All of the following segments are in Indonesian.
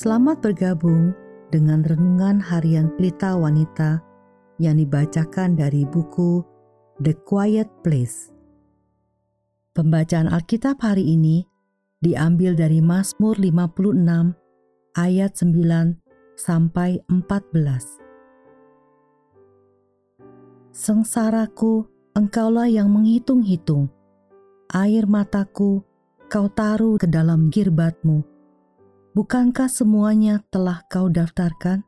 Selamat bergabung dengan renungan harian Pelita Wanita yang dibacakan dari buku The Quiet Place. Pembacaan Alkitab hari ini diambil dari Mazmur 56 ayat 9 sampai 14. Sengsaraku, engkaulah yang menghitung-hitung. Air mataku, kau taruh ke dalam girbatmu Bukankah semuanya telah kau daftarkan?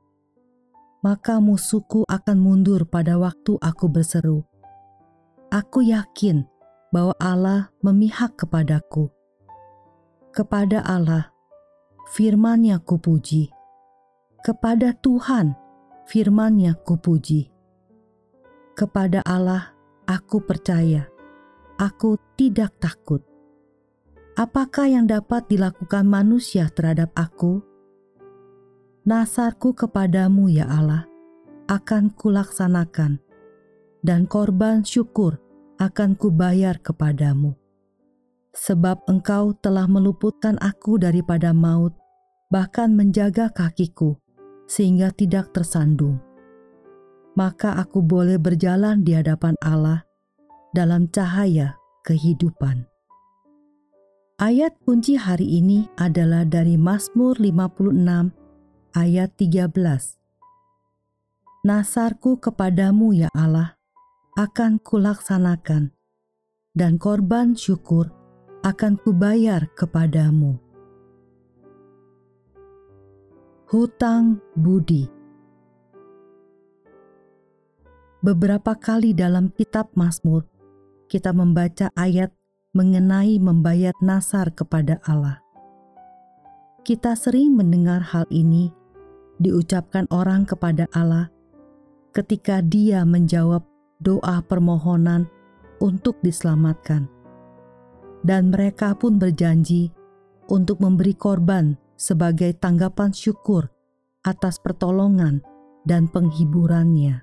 Maka musuhku akan mundur pada waktu aku berseru. Aku yakin bahwa Allah memihak kepadaku. Kepada Allah, firman-Nya kupuji. Kepada Tuhan, firman-Nya kupuji. Kepada Allah, aku percaya. Aku tidak takut Apakah yang dapat dilakukan manusia terhadap aku? Nasarku kepadamu ya Allah, akan kulaksanakan, dan korban syukur akan kubayar kepadamu. Sebab engkau telah meluputkan aku daripada maut, bahkan menjaga kakiku, sehingga tidak tersandung. Maka aku boleh berjalan di hadapan Allah dalam cahaya kehidupan. Ayat kunci hari ini adalah dari Mazmur 56 ayat 13. Nasarku kepadamu ya Allah akan kulaksanakan dan korban syukur akan kubayar kepadamu. Hutang budi Beberapa kali dalam kitab Mazmur kita membaca ayat mengenai membayar nasar kepada Allah. Kita sering mendengar hal ini diucapkan orang kepada Allah ketika Dia menjawab doa permohonan untuk diselamatkan, dan mereka pun berjanji untuk memberi korban sebagai tanggapan syukur atas pertolongan dan penghiburannya.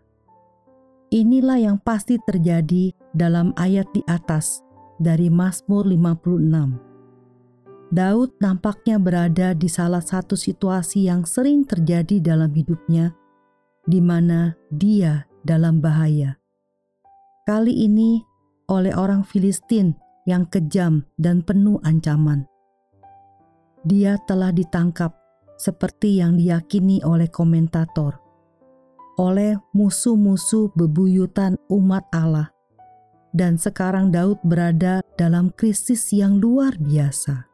Inilah yang pasti terjadi dalam ayat di atas dari Mazmur 56. Daud nampaknya berada di salah satu situasi yang sering terjadi dalam hidupnya, di mana dia dalam bahaya. Kali ini oleh orang Filistin yang kejam dan penuh ancaman. Dia telah ditangkap seperti yang diyakini oleh komentator, oleh musuh-musuh bebuyutan umat Allah dan sekarang Daud berada dalam krisis yang luar biasa.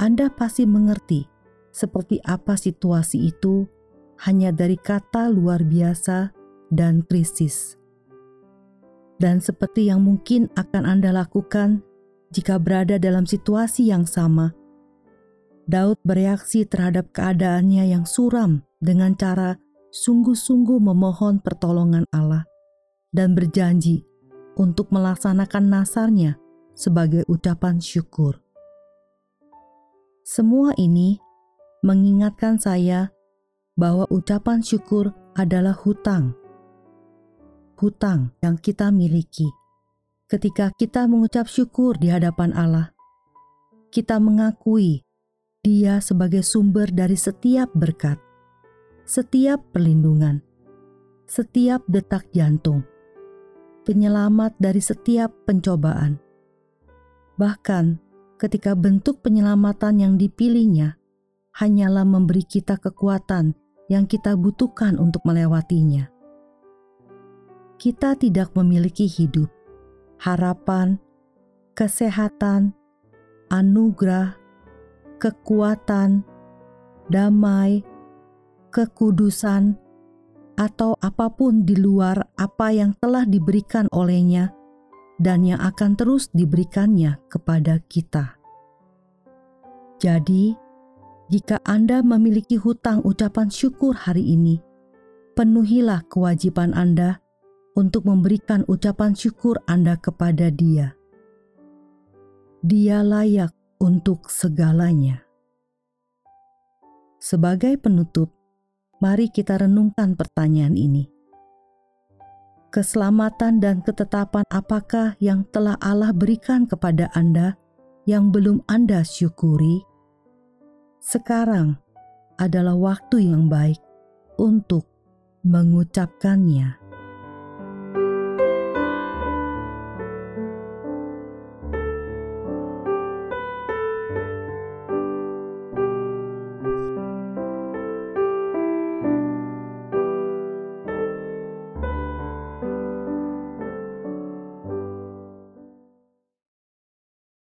Anda pasti mengerti seperti apa situasi itu hanya dari kata luar biasa dan krisis. Dan seperti yang mungkin akan Anda lakukan jika berada dalam situasi yang sama, Daud bereaksi terhadap keadaannya yang suram dengan cara sungguh-sungguh memohon pertolongan Allah dan berjanji untuk melaksanakan nasarnya sebagai ucapan syukur. Semua ini mengingatkan saya bahwa ucapan syukur adalah hutang. Hutang yang kita miliki. Ketika kita mengucap syukur di hadapan Allah, kita mengakui Dia sebagai sumber dari setiap berkat, setiap perlindungan, setiap detak jantung, penyelamat dari setiap pencobaan. Bahkan ketika bentuk penyelamatan yang dipilihnya hanyalah memberi kita kekuatan yang kita butuhkan untuk melewatinya. Kita tidak memiliki hidup, harapan, kesehatan, anugerah, kekuatan, damai, kekudusan, atau apa pun di luar apa yang telah diberikan olehnya dan yang akan terus diberikannya kepada kita. Jadi, jika Anda memiliki hutang ucapan syukur hari ini, penuhilah kewajiban Anda untuk memberikan ucapan syukur Anda kepada Dia. Dia layak untuk segalanya. Sebagai penutup, mari kita renungkan pertanyaan ini. Keselamatan dan ketetapan apakah yang telah Allah berikan kepada Anda yang belum Anda syukuri? sekarang adalah waktu yang baik untuk mengucapkannya.